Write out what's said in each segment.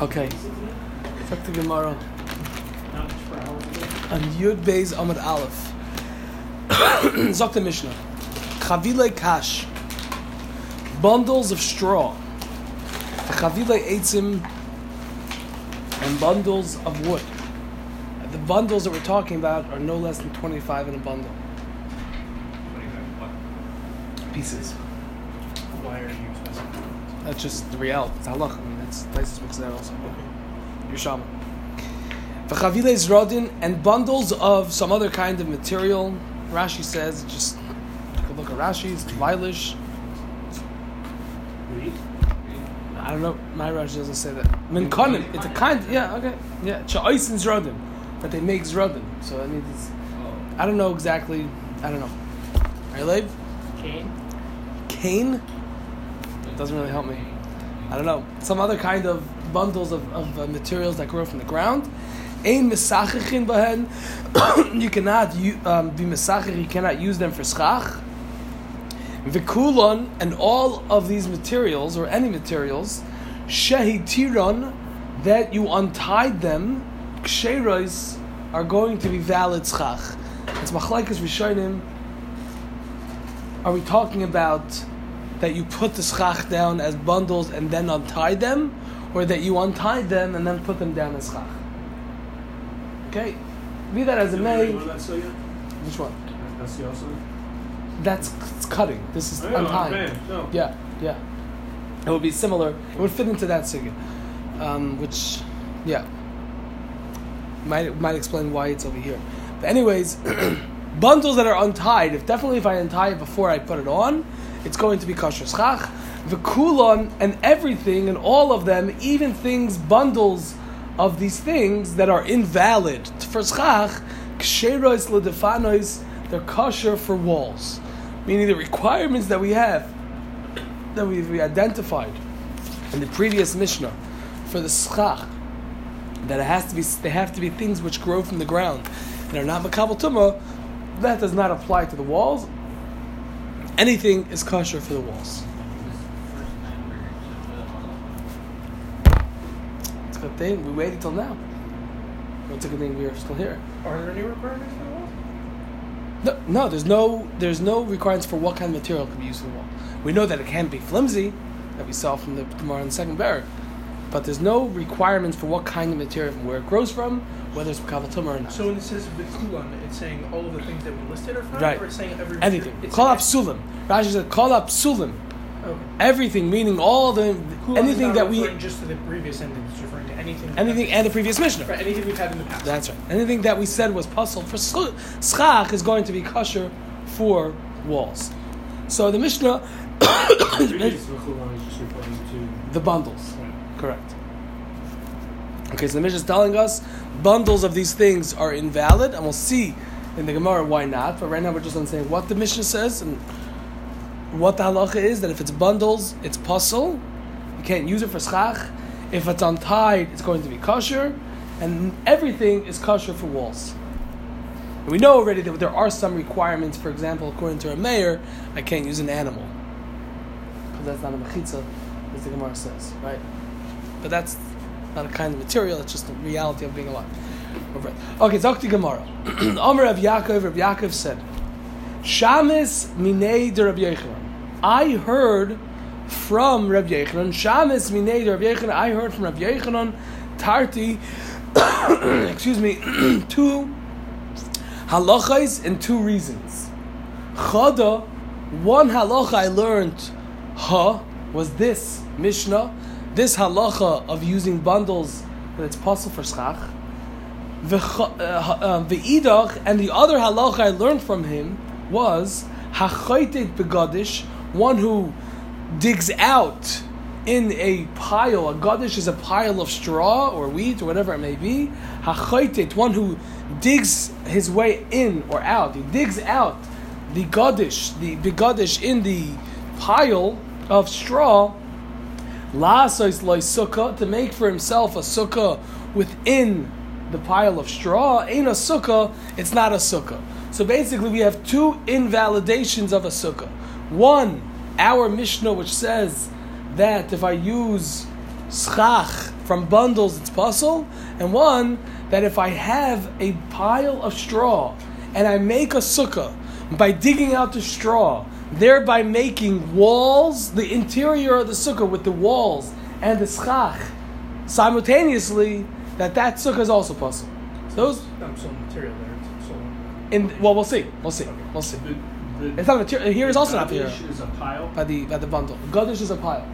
Okay. Talk to Gemara. On Yud Beis Amud Aleph. Zok the Mishnah. Chavile Kash. Bundles of straw. Chavile Eitzim. And bundles of wood. The bundles that we're talking about are no less than 25 in a bundle. Pieces. Why are you? That's just the reality. It's halach. I mean, that's places mix that also. Your shama. V'chaviles rodin and bundles of some other kind of material. Rashi says just you look at Rashi's Leilish. Read. I don't know. My Rashi doesn't say that. Minkonim. It's a kind. Yeah. Okay. Yeah. Sha'oisin zrodin. That they make zrodin. So I mean, it's, I don't know exactly. I don't know. Right, Leib? Cane. cane doesn't really help me. I don't know. Some other kind of bundles of, of uh, materials that grow from the ground. Ein mesachichin bahen. You cannot um, be mesachich. You cannot use them for schach. Vikulon and all of these materials or any materials, shehi tiron, that you untied them, ksherois are going to be valid schach. It's machlaikas rishonim. Are we talking about that you put the schach down as bundles and then untie them, or that you untied them and then put them down as schach? Okay, be that as it may. Yeah. Which one? That's the also. That's it's cutting. This is I know, untying. no. Yeah, yeah. It would be similar. It would fit into that sugya, um, which, yeah, might might explain why it's over here. But anyways, bundles that are untied. If definitely if I untie it before I put it on, it's going to be kosher schach. The kulon and everything and all of them, even things bundles of these things that are invalid for schach, ksherois ledefanois, they're kosher for walls, meaning the requirements that we have that we identified in the previous Mishnah for the schach, that it has to be they have to be things which grow from the ground and are not makabel tumah, that does not apply to the walls. Anything is kosher for the walls. It's a good thing we waited till now. It's a good thing we are still here. Are there any requirements for the wall? No, no, there's no there's no requirements for what kind of material can be used for the wall. We know that it can't be flimsy, that we saw from the Gemara in the second perek, but there's no requirements for what kind of material, from where it grows from, whether it's kavatum or not. So when it says Vikulan, it's saying all of the things that we listed are from, Right. or it's saying every Anything. It's Call up sulim. Rashi said call up sulim. Okay. Everything, meaning all the Kulan is anything not that we referring just to the previous sentence. It's referring to anything. anything and the previous Mishnah. Right, anything we've had in the past. That's right. Anything that we said was pasul for sch- schach is going to be kosher for walls. So the Mishnah, Previous V'chulan is just referring to. the bundles, correct. Okay, so the Mishnah is telling us bundles of these things are invalid, and we'll see in the Gemara why not. But right now we're just saying what the Mishnah says and what the halacha is. That if it's bundles, it's pasul. You can't use it for schach. If it's untied, it's going to be kosher, and everything is kosher for walls. And we know already that there are some requirements. For example, according to a Meir, I can't use an animal because that's not a mechitza, as the Gemara says, right? But that's not a kind of material. It's just the reality of being alive. Okay, to Gemara. Omer of Yaakov, Rabbi Yaakov said, Shamis minei de Rabbi Yechanan. I heard from Rabbi Yechanan. Shamis minei de Rabbi Yechanan. I heard from Rabbi Yechanan. Tarti, excuse me, two halachas and two reasons. Chada, one halacha I learned, ha, was this Mishnah, this halacha of using bundles that it's possible for schach. The uh, uh, and the other halacha I learned from him was hachaytet begadish, one who digs out in a pile. A gadish is a pile of straw or wheat or whatever it may be. Hachaytet, one who digs his way in or out. He digs out the gadish, the begadish in the pile of straw. Lasois loy sukkah to make for himself a sukkah within the pile of straw. Ain't a sukkah, it's not a sukkah. So basically, we have two invalidations of a sukkah. One, our Mishnah, which says that if I use schach from bundles it's pasul, and one that if I have a pile of straw and I make a sukkah by digging out the straw, thereby making walls, the interior of the sukkah with the walls and the schach simultaneously, that that sukkah is also pasul. Those I'm sold material there. It's sold. in well, we'll see, we'll see, we'll see. The, the, It's not a material. Here is also not Kaddish material is a pile. by the by the bundle. Gadish is a pile,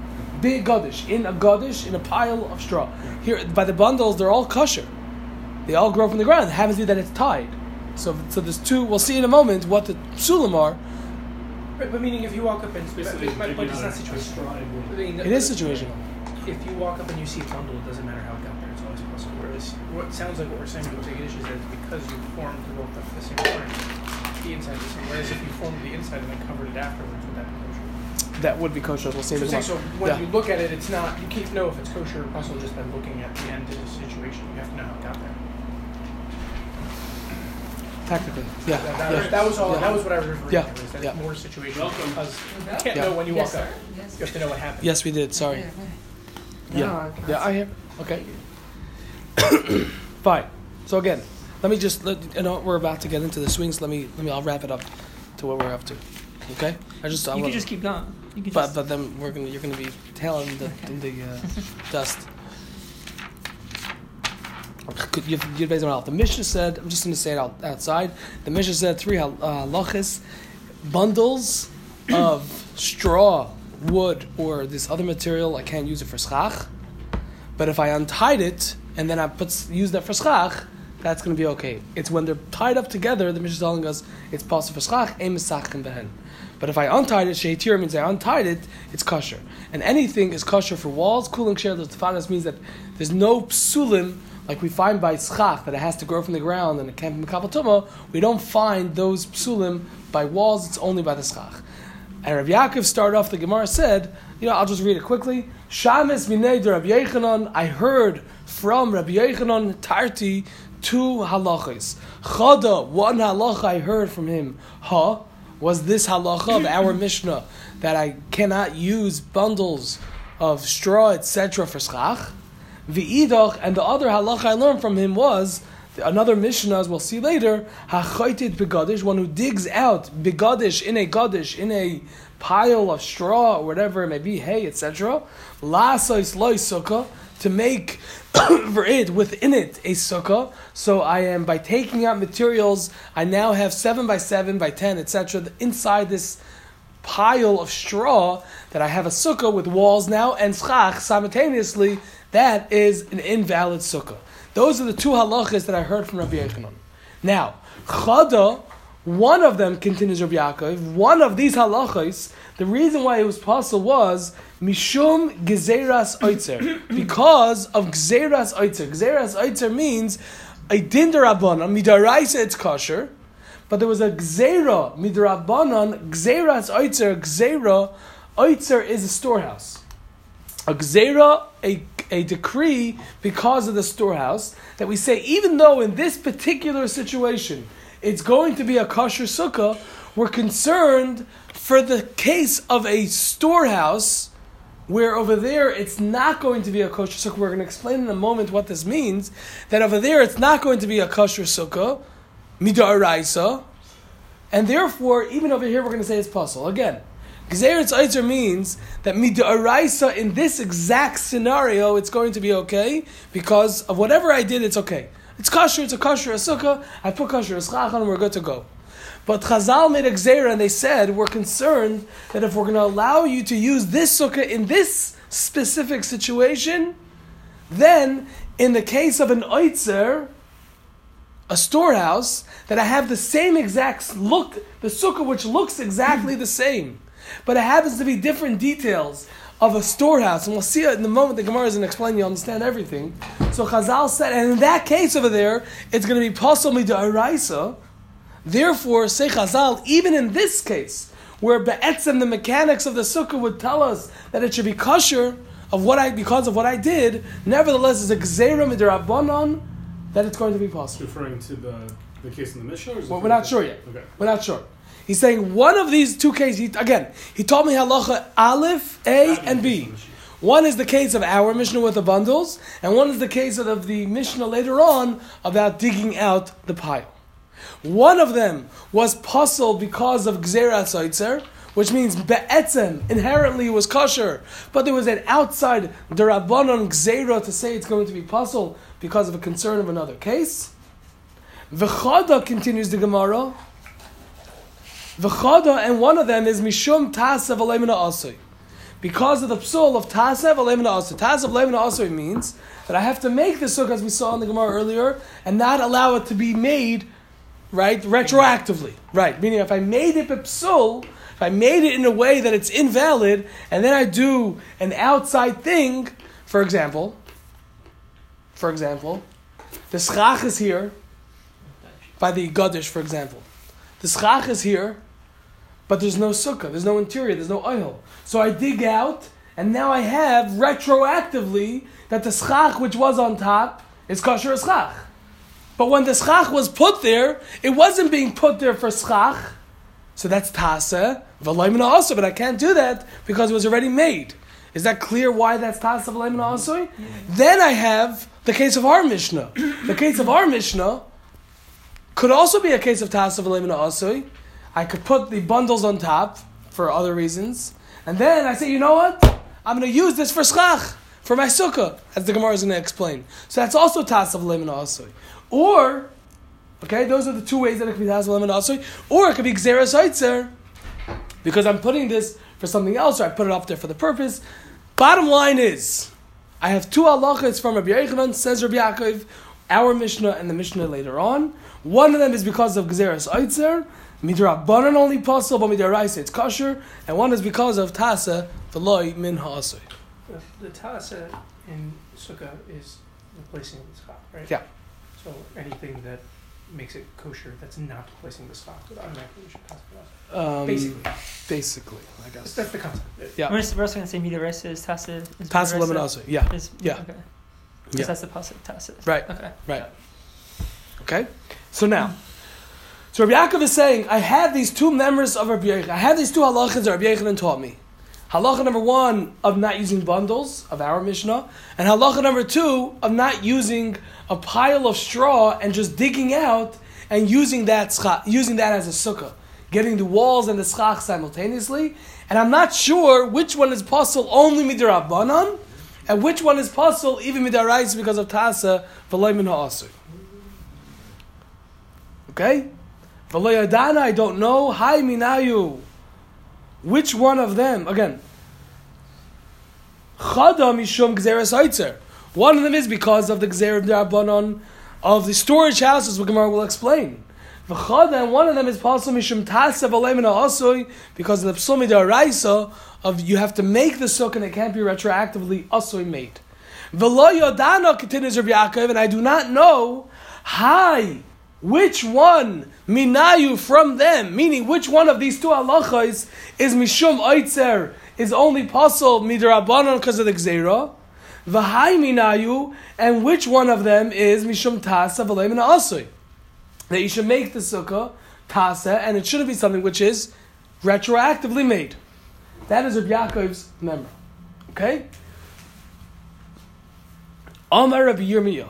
big gadish in a gadish in a pile of straw. Here by the bundles, they're all kosher. They all grow from the ground. It happens to be that it's tied. So so there's two. We'll see in a moment what the psulim are. Right, but meaning if you walk up and It's but, but, but it's not a- a situational. straw and wood. I mean, It is situational. If you walk up and you see a bundle, it doesn't matter how it got there. It's always possible. Whereas what sounds like what we're saying with the issue is because you formed the both at the same time, the inside is the same. Whereas if you formed the inside and then covered it afterwards, would that be kosher? That would be kosher. We'll see So, a so when Yeah. you look at it, it's not you can't know if it's kosher or pasul just by looking at the end of the situation. You have to know how it got there. Technically, yeah, That, that, yeah. was, that was all. Yeah. That was what I was referring Yeah. to. Is that Yeah. it's more situational Welcome. because you Well, can't Yeah. know when you Yes, walk up. sir. Yes. You have to know what happened. Yes, we did. Sorry. Yeah, Yeah, No, yeah, I hear. Okay. Fine. So again, let me just let you know we're about to get into the swings. Let me let me. I'll wrap it up to what we're up to. Okay. I just I You wanna- could just keep going. You could But just. but then we're gonna you're gonna be tailing in the in the uh, dust. You The Mishnah said I'm just gonna say it out, outside. The Mishnah said three uh, bundles of straw, wood, or this other material. I can't use it for schach, but if I untied it and then I put use that for schach, that's gonna be okay. It's when they're tied up together. The Mishnah is telling us it's possible for schach, and behen. But if I untied it, sheitir means I untied it, it's kosher. And anything is kosher for walls. Cooling share the means that there's no psulim like we find by schach that it has to grow from the ground and it can't be mekabel. We don't find those psulim by walls. It's only by the schach. And Rabbi Yaakov started off. The Gemara said, you know, I'll just read it quickly. Shames minei de Rabbi Yechanan. I heard from Rabbi Yechanan Tarti two halachas. Chada, one halacha I heard from him. Ha was this halacha of our Mishnah that I cannot use bundles of straw, etc. for schach. V'idach, and the other halacha I learned from him was another Mishnah, as we'll see later, hachaytit begadish, one who digs out begadish in a gadish in a pile of straw or whatever it may be, hay, etc. Lasais loy sukkah to make for it within it a sukkah. So I am by taking out materials, I now have seven by seven by ten, etc. Inside this pile of straw that I have a sukkah with walls now and schach simultaneously. That is an invalid sukkah. Those are the two halachas that I heard from Rabbi Yechanan. Now, chada, one of them continues Rabbi Yaakov. One of these halachas, the reason why it was possible was mishum gezeras oitzer, because of gezeras oitzer. Gezeras oitzer means a din derabanan midaraisa it's kosher, but there was a gzera midrabanan gzeras oitzer gzera oitzer is a storehouse. A gzera, a, a decree because of the storehouse that we say even though in this particular situation it's going to be a kosher sukkah, we're concerned for the case of a storehouse where over there it's not going to be a kosher sukkah. We're going to explain in a moment what this means. That over there it's not going to be a kosher sukkah, midaraisa, and therefore even over here we're going to say it's possible again. Gzeretz Eitzer means that midaraisa in this exact scenario it's going to be okay because of whatever I did it's okay. It's kosher, it's a kosher a sukkah. I put kosher a schachan, we're good to go. But Chazal made a gzera and they said we're concerned that if we're going to allow you to use this sukkah in this specific situation, then in the case of an oitzer, a storehouse, that I have the same exact look, the sukkah which looks exactly the same, but it happens to be different details of a storehouse, and we'll see it in the moment the Gemara is going to explain. You understand everything. So Chazal said, and in that case over there, it's going to be possibly the araisa. Therefore, say Chazal, even in this case, where be'etzem the mechanics of the sukkah would tell us that it should be kosher of what I because of what I did, nevertheless, it's a gzera midrabanan that it's going to be possible. Referring to the, the case in the Mishnah? Or is it Well, we're not sure yet. Okay. We're not sure. He's saying one of these two cases. He, again, he told me halacha aleph, a, and b. One is the case of our Mishnah with the bundles, and one is the case of the Mishnah later on about digging out the pile. One of them was puzzled because of Gzerat Soitzer, which means be'etzem, inherently was kosher, but there was an outside derabanon gzera to say it's going to be puzzled because of a concern of another case. V'chada continues the Gemara. V'chada, and one of them is mishum tasav alemina asay. Because of the psul of tasav alemina asay. Tasav alemina asay means that I have to make the sukkah as we saw in the Gemara earlier, and not allow it to be made, right, retroactively. Right, meaning if I made it psul, if I made it in a way that it's invalid, and then I do an outside thing, for example, for example, the schach is here, by the Gadish, for example. The schach is here, but there's no sukkah, there's no interior, there's no oil. So I dig out, and now I have retroactively that the schach which was on top is kosher schach. But when the schach was put there, it wasn't being put there for schach. So that's tasa, v'loimina also, but I can't do that because it was already made. Is that clear why that's tasa v'loimina also? Then I have the case of our Mishnah. The case of our Mishnah could also be a case of tasa v'loimina also. I could put the bundles on top for other reasons, and then I say, you know what? I'm going to use this for schach, for my sukkah, as the Gemara is going to explain. So that's also tasa v'loimina also. Or Okay, those are the two ways that it could be Taz and Asui. Or it could be Xeris Eitzer, because I'm putting this for something else, or I put it up there for the purpose. Bottom line is, I have two halachas from Rabbi Yechanan, says Rabbi Yaakov, our Mishnah and the Mishnah later on. One of them is because of Xeris Eitzer, Midrabanan only possible, but Midaraisa it's kosher, and one is because of Tasa, the loy min ha'asui. The, the tasa in sukkah is replacing the schach, right? Yeah. So anything that makes it kosher that's not replacing the schach would automatically we should pass it off. Um, Basically. Basically, I That's, guess. that's the concept. Yeah. We're, just- we're also going to say Mida Resa is Tasa. Is Tasa Mida lemon also, yeah. Is, Yeah. Okay. Yeah. That's the pasuk Tasa. Right. Okay. Right. Okay? So now, so Rabbi Yaakov is saying, I have these two members of Rabbi Yechanan. I have these two halachas that Rabbi Yechanan taught me. Halacha number one of not using bundles of our Mishnah, and halacha number two of not using a pile of straw and just digging out and using that scha- using that as a sukkah, getting the walls and the schach simultaneously. And I'm not sure which one is possible only midrabanan, and which one is possible even with midarais because of tasa v'loy min. Okay? V'lo yadana, I don't know. Hi minayu. Which one of them? Again. Chada mishum gzeres oitzer. One of them is because of the gzer d'arbanon of the storage houses, what Gemara will explain. And one of them is also mishum tasav alemina asoi, because of the psumi d'araisa of you have to make the sukkah and it can't be retroactively asoi made. V'lo yodana continues Rabbi Yaakov, and I do not know, hi, which one minayu from them, meaning which one of these two halachas is mishum oitzer, is only possible midrabanon because of the gzeira, v'hai minayu, and which one of them is mishum tasa v'leim asui, that you should make the sukkah tasa, and it shouldn't be something which is retroactively made. That is Rabbi Yaakov's memory. Okay. Amar Rabbi Yirmiyah.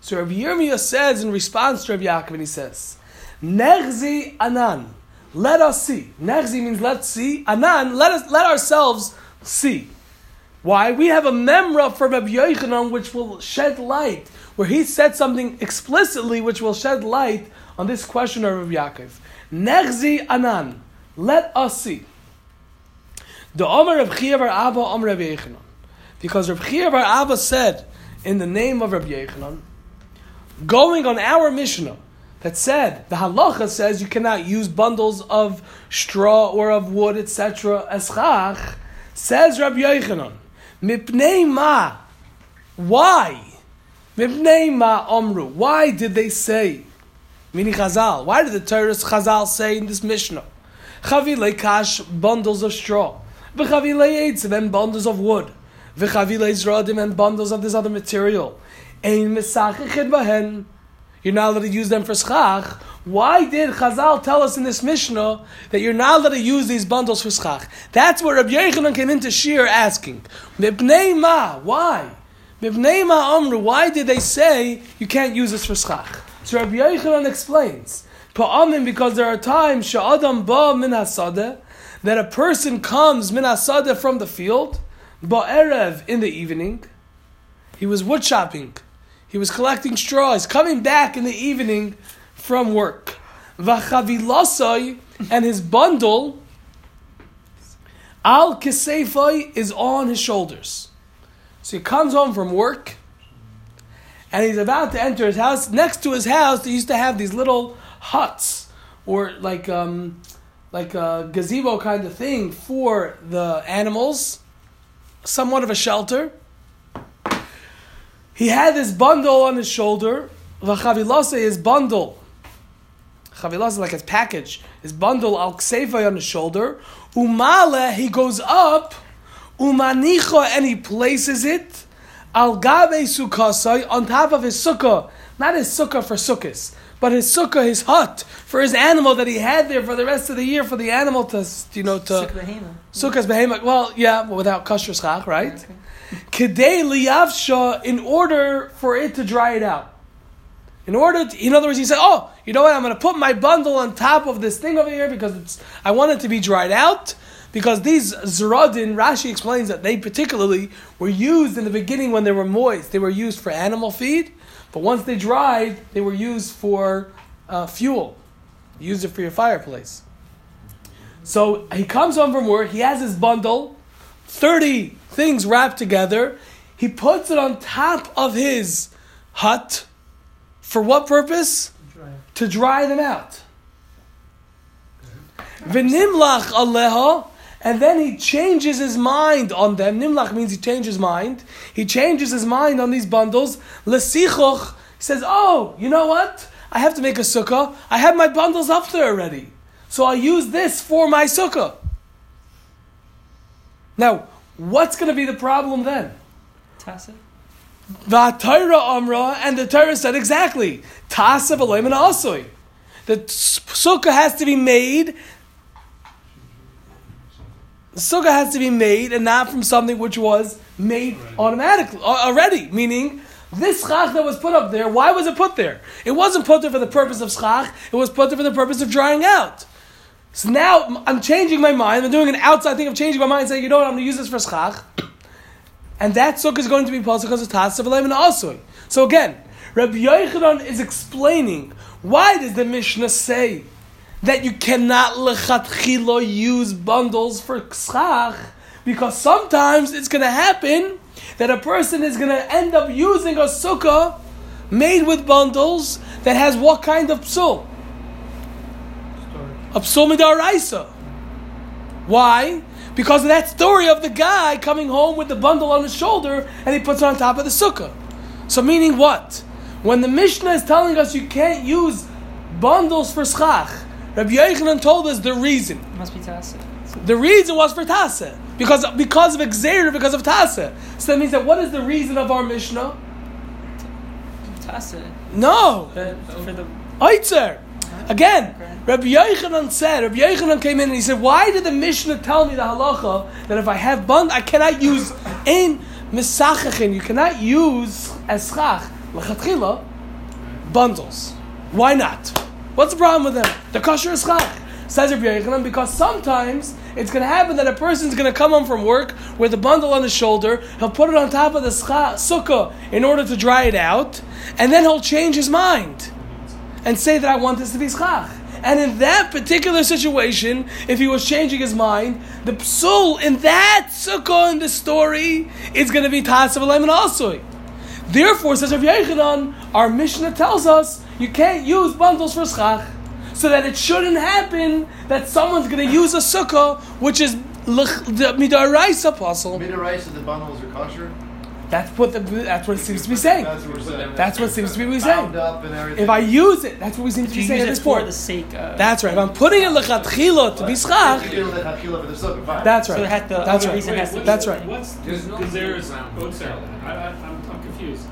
So Rabbi Yirmiyah says in response to Rabbi Yaakov, and he says, Nechzi anan, let us see. Nechzi means let's see. Anan, let us let ourselves see. Why? We have a memra from Rabbi Yochanan which will shed light, where he said something explicitly which will shed light on this question of Rabbi Yaakov. Nechzi anan, let us see. The Omer of Abba Omer Rabbi Yochanan. Because Rabbi Chia Abba said in the name of Rabbi Yochanan, going on our Mishnah that said the halacha says you cannot use bundles of straw or of wood, etc. as chach, says Rabbi Yochanan, mipnei ma, why? Mipnei ma omru, why did they say? Meaning Chazal, why did the Torah Chazal say in this Mishnah? Chavilei kash, bundles of straw. V'chavilei eitzim, and bundles of wood. V'chavilei zradim, and bundles of this other material. Ein mesachichet bahen. You're not allowed to use them for schach. Why did Chazal tell us in this Mishnah that you're not allowed to use these bundles for schach? That's where Rabbi Yechanan came into Shir asking, Mibnei ma, why? Mibnei ma amru, why did they say you can't use this for schach? So Rabbi Yechanan explains, Pa'amim, because there are times, sha'adam ba min hasadeh, that a person comes min hasadeh from the field, ba'erev in the evening, he was wood chopping, he was collecting straw, he's coming back in the evening from work. Vachavilasai and his bundle al kisefai is on his shoulders. So he comes home from work and he's about to enter his house. Next to his house, they used to have these little huts or like um, like a gazebo kind of thing for the animals, somewhat of a shelter. He had this bundle on his shoulder. Vachavilase, his bundle. Chavilase, like his package. His bundle al ksefai on his shoulder. Umale, he goes up. Umanicha, and he places it. Al gabe sukkasai, on top of his sukkah. Not his sukkah for sukkahs, but his sukkah, his hut, for his animal that he had there for the rest of the year, for the animal to, you know, to... Sukkah behema. Sukkah's behema. Well, yeah, without kosher schach, right? Kedei liyavsha, in order for it to dry it out. In order, to, in other words, he said, "Oh, you know what? I'm going to put my bundle on top of this thing over here because it's, I want it to be dried out." Because these zeradin, Rashi explains that they particularly were used in the beginning when they were moist. They were used for animal feed, but once they dried, they were used for uh, fuel. You used it for your fireplace. So he comes home from work. He has his bundle, thirty things wrapped together. He puts it on top of his hut. For what purpose? To dry them out. V'nimlach aleha, and then he changes his mind on them. Nimlach means he changes his mind. He changes his mind on these bundles. Lesichoch, says, oh, you know what? I have to make a sukkah. I have my bundles up there already. So I'll use this for my sukkah. Now, what's going to be the problem then? Tacit. The Torah Amra, and the Torah said exactly. Tasa v'loim and asoi. The sukkah has to be made. The sukkah has to be made, and not from something which was made automatically uh, already. Meaning, this schach that was put up there, why was it put there? It wasn't put there for the purpose of schach. It was put there for the purpose of drying out. So now I'm changing my mind. I'm doing an outside thing of changing my mind, saying, you know what, I'm going to use this for schach. And that sukkah is going to be possible because of Tasa V'leim and Asui. So again, Rabbi Yochanan is explaining why does the Mishnah say that you cannot lechatchilo use bundles for schach? Because sometimes it's going to happen that a person is going to end up using a sukkah made with bundles that has what kind of psul? A psul midaraisa. Why? Because of that story of the guy coming home with the bundle on his shoulder and he puts it on top of the sukkah. So, meaning what? When the Mishnah is telling us you can't use bundles for schach, Rabbi Yochanan told us the reason. It must be tacit. The reason was for tasa. Because, because of Xer, because of tasa. So that means that what is the reason of our Mishnah? Tacit. No! But for the Eitzer. Again, Rabbi Yochanan said, Rabbi Yochanan came in and he said, Why did the Mishnah tell me the halacha that if I have bund, I cannot use in misachachin, you cannot use as schach, lachatchila, bundles. Why not? What's the problem with them? The kosher is schach. Says Rabbi Yochanan, because sometimes it's going to happen that a person's going to come home from work with a bundle on his shoulder, he'll put it on top of the sukkah in order to dry it out, and then he'll change his mind and say that I want this to be schach. And in that particular situation, if he was changing his mind, the psul in that sukkah in the story is going to be tasav and asui. Therefore, says Rav Yechanan, our Mishnah tells us you can't use bundles for schach, so that it shouldn't happen that someone's going to use a sukkah which is midaraisa apostle. Midaraisa, the bundles are kosher. That's what the, that's what it seems to be saying. That's what we're saying. That's what seems to be Bound saying. up and everything. If I use it, that's what we seem to be saying use at it this for the sake of? That's right. If I'm putting it lechatchila to be schach, If you do lechatchila for the sukkah, fine. that's right. So it had the That's other right. reason has to be. That's right. What's There's no because there's middle ground with sorry, that. I, I, I'm, I'm confused.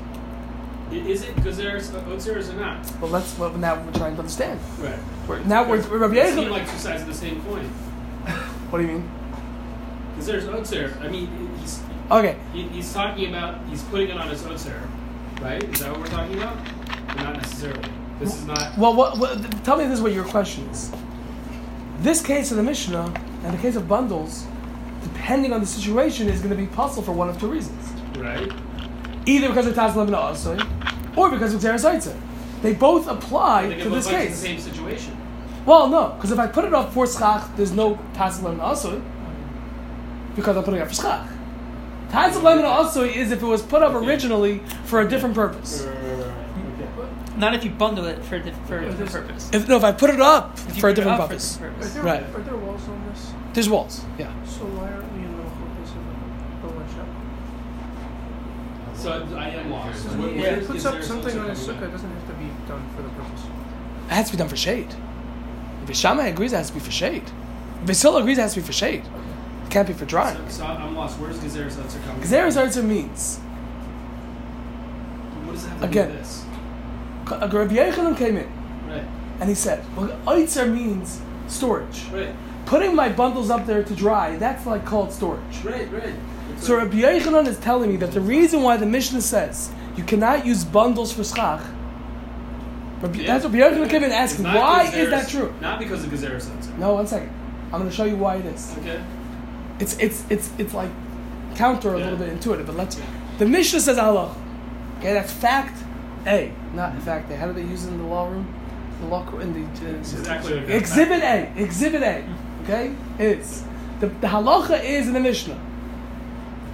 I- Is it Gezeres uh, Otzeres or not? Well, let's. Well, now we're trying to understand. Right. We're, now we're, we're Rabbi They seem Yechon. like two sides of the same coin. What do you mean? Gezeres Otzer. I mean, he's Okay. he, he's talking about he's putting it on his own Otzer, right? Is that what we're talking about? Or not necessarily. This is not. Well, what, what, tell me this is what your question is. This case of the Mishnah and the case of bundles, depending on the situation, is going to be possible for one of two reasons. Right. Either because of Taz Asoi, or because of Xeris Eitzer. They both apply They to this like the case. same situation. Well, no, because if I put it up for Schach, there's no Taz Asoi, because I'm putting it up for Schach. Taz Levin Asoi is if it was put up originally for a different purpose. Uh, Not if you bundle it for a, diff- for a different purpose. If, no, if I put it up If you for a put it different up for purpose. different Are there, Right. are there walls on this? There's walls, yeah. So why aren't we in the focus of the workshop? So I am lost. So Where- if where he puts Gezeres up something on his coming sukkah, it doesn't have to be done for the purpose. It has to be done for shade. If Shammai agrees, it has to be for shade. If Basil agrees, it has to be for shade. It can't be for drying. So, so I'm lost. Where's Gezeres Otzer coming Xeris Eitzer means? What does that have to Again. do with this? a uh, Rabbi Yechanan came in Right. and he said, well, Eitzer means storage. Right. Putting my bundles up there to dry, that's like called storage. Right. Right. So Rabbi Yechanan is telling me that the reason why the Mishnah says you cannot use bundles for schach, Rabbi, that's what Rabbi Yechanan came in asking, why is that true? Not because of Gezeres Otzer. No, one second. I'm going to show you why it is. Okay. It's it's it's it's like counter a Yeah. little bit intuitive, but let's. The Mishnah says Allah. Okay, that's fact A, not fact A. How do they use it in the law room? The law in the uh, exactly exhibit A. Exhibit A. Okay, is the the halacha is in the Mishnah.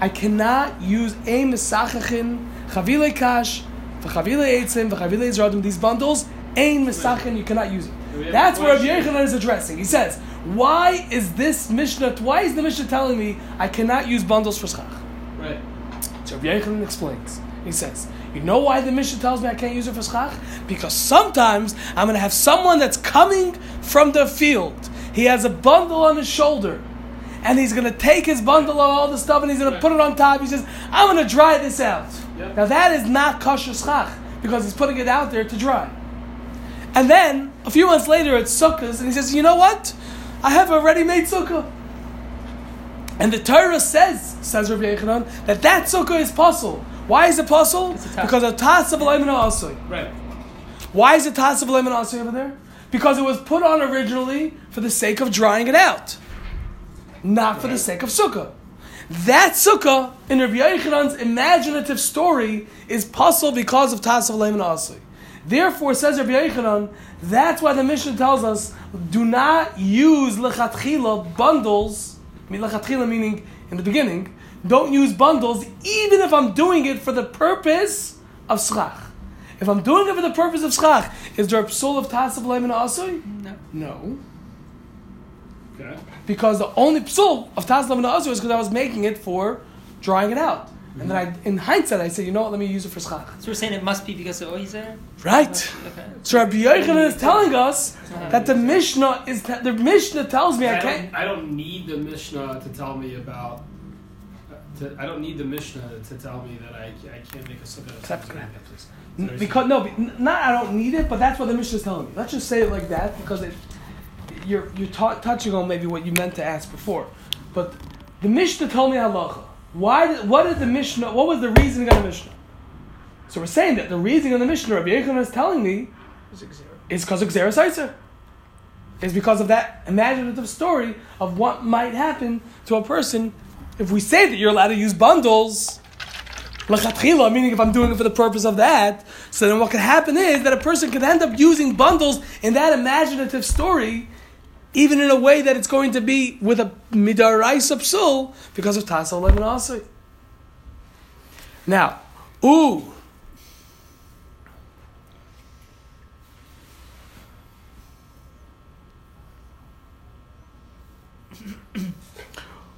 I cannot use a misachachin chavile kash v'chavile eitzim v'chavile izradim these bundles. Ein misachin you cannot use it. That's a what Rabbi question. Yechanan is addressing. He says, "Why is this Mishnah? Why is the Mishnah telling me I cannot use bundles for schach?" Right. So Rabbi Yechanan explains. He says, "You know why the Mishnah tells me I can't use it for schach? Because sometimes I'm going to have someone that's coming from the field. He has a bundle on his shoulder." And he's gonna take his bundle of all the stuff and he's gonna put it on top. He says, I'm gonna dry this out. Yep. Now that is not kosher schach because he's putting it out there to dry. And then a few months later it's sukkahs and he says, you know what? I have a ready-made sukkah. And the Torah says, says Rabbi Yechanan, that that sukkah is pasul. Why is it pasul? It's a. Because of tas of Alayman Asui. Right. Why is it tas of Alayman Asui over there? Because it was put on originally for the sake of drying it out, not for the sake of sukkah. That sukkah in Rabbi Yechanan's imaginative story is pasul because of tas of Alayman Asui. Therefore, says Rabbi Yechanan, that's why the Mishnah tells us do not use lechatchila bundles. I mean, lechatchila meaning in the beginning. Don't use bundles, even if I'm doing it for the purpose of schach. If I'm doing it for the purpose of schach, is there a psul of tas of lemon asui? No. No, Okay. because the only psul of tas of lemon asui is because I was making it for drying it out. And then I, in hindsight, I said, you know what? Let me use it for schach. So we're saying it must be because of Oizer? Right. Okay. So Rabbi Yochanan is telling us that the Mishnah is the Mishnah tells me I I can't. don't, I don't need the Mishnah to tell me about. To, I don't need the Mishnah to tell me that I, I can't make a sukkah. Except- Yeah, please. N- Because no, be- not I don't need it, but that's what the Mishnah is telling me. Let's just say it like that because it, you're you're ta- touching on maybe what you meant to ask before. But the Mishnah told me halacha. Why? Did, what did the Mishnah? What was the reasoning of the Mishnah? So we're saying that the reasoning of the Mishnah, Rabbi Yochanan is telling me, Is it zero? is because of Xeris. Is because of that imaginative story of what might happen to a person if we say that you're allowed to use bundles. Meaning if I'm doing it for the purpose of that, so then what could happen is that a person could end up using bundles in that imaginative story, even in a way that it's going to be with a midaraisa psul because of tasal lemon asui. Now, ooh.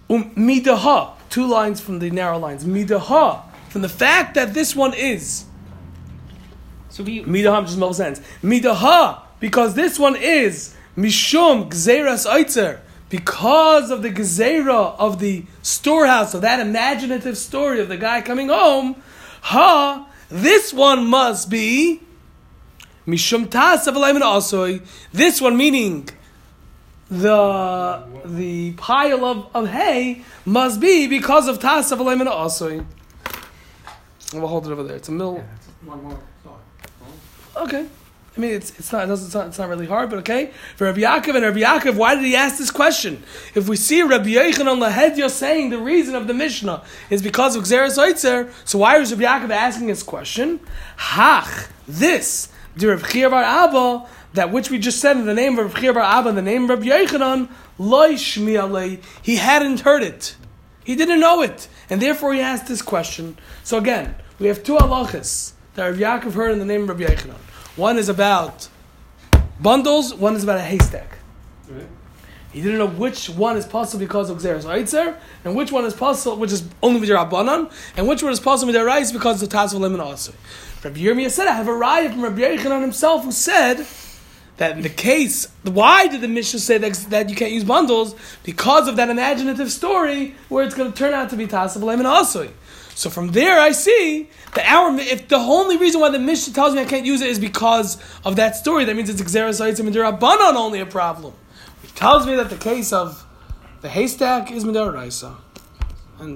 Um, midaha, two lines from the narrow lines. Midaha, from the fact that this one is So we midaha just makes sense. Midaha, because this one is mishum gzeras oitzer, because of the gezerah of the storehouse of that imaginative story of the guy coming home. Ha This one must be Mishum Asoi. This one meaning the the pile of, of hay must be because of Tasav Alayman Asoi. We'll hold it over there. It's a mill. One more. Okay. I mean, it's, it's, not, it's, not, it's not really hard, but okay. For Rabbi Yaakov and Rabbi Yaakov, why did he ask this question? If we see Rabbi Lahedya saying the reason of the Mishnah is because of Xeris Oitzer, so why was Rabbi Yaakov asking this question? Hach, this, Chia Bar Abba, that which we just said in the name of Rabbi Bar Abba, the name of Rabbi Yochanan, Loi Shmi he hadn't heard it. He didn't know it. And therefore he asked this question. So again, we have two halachas that Rabbi Yaakov heard in the name of Rabbi Yochanan. One is about bundles, one is about a haystack. Right? He didn't know which one is possible because of Xeris Eitzer, and which one is possible, which is only with Rabbanan, and which one is possible with your Rice because of Taz Lim and Asr. Rabbi Yirmiyah said, I have a raya from Rabbi Yochanan himself who said that in the case, why did the Mishnah say that, that you can't use bundles? Because of that imaginative story where it's going to turn out to be Taz Lim and Asr. So from there, I see that our if the only reason why the Mishnah tells me I can't use it is because of that story, that means it's Xeris Eitzer and Rabbanan only a problem. Which tells me that the case of the haystack is Midaraisa.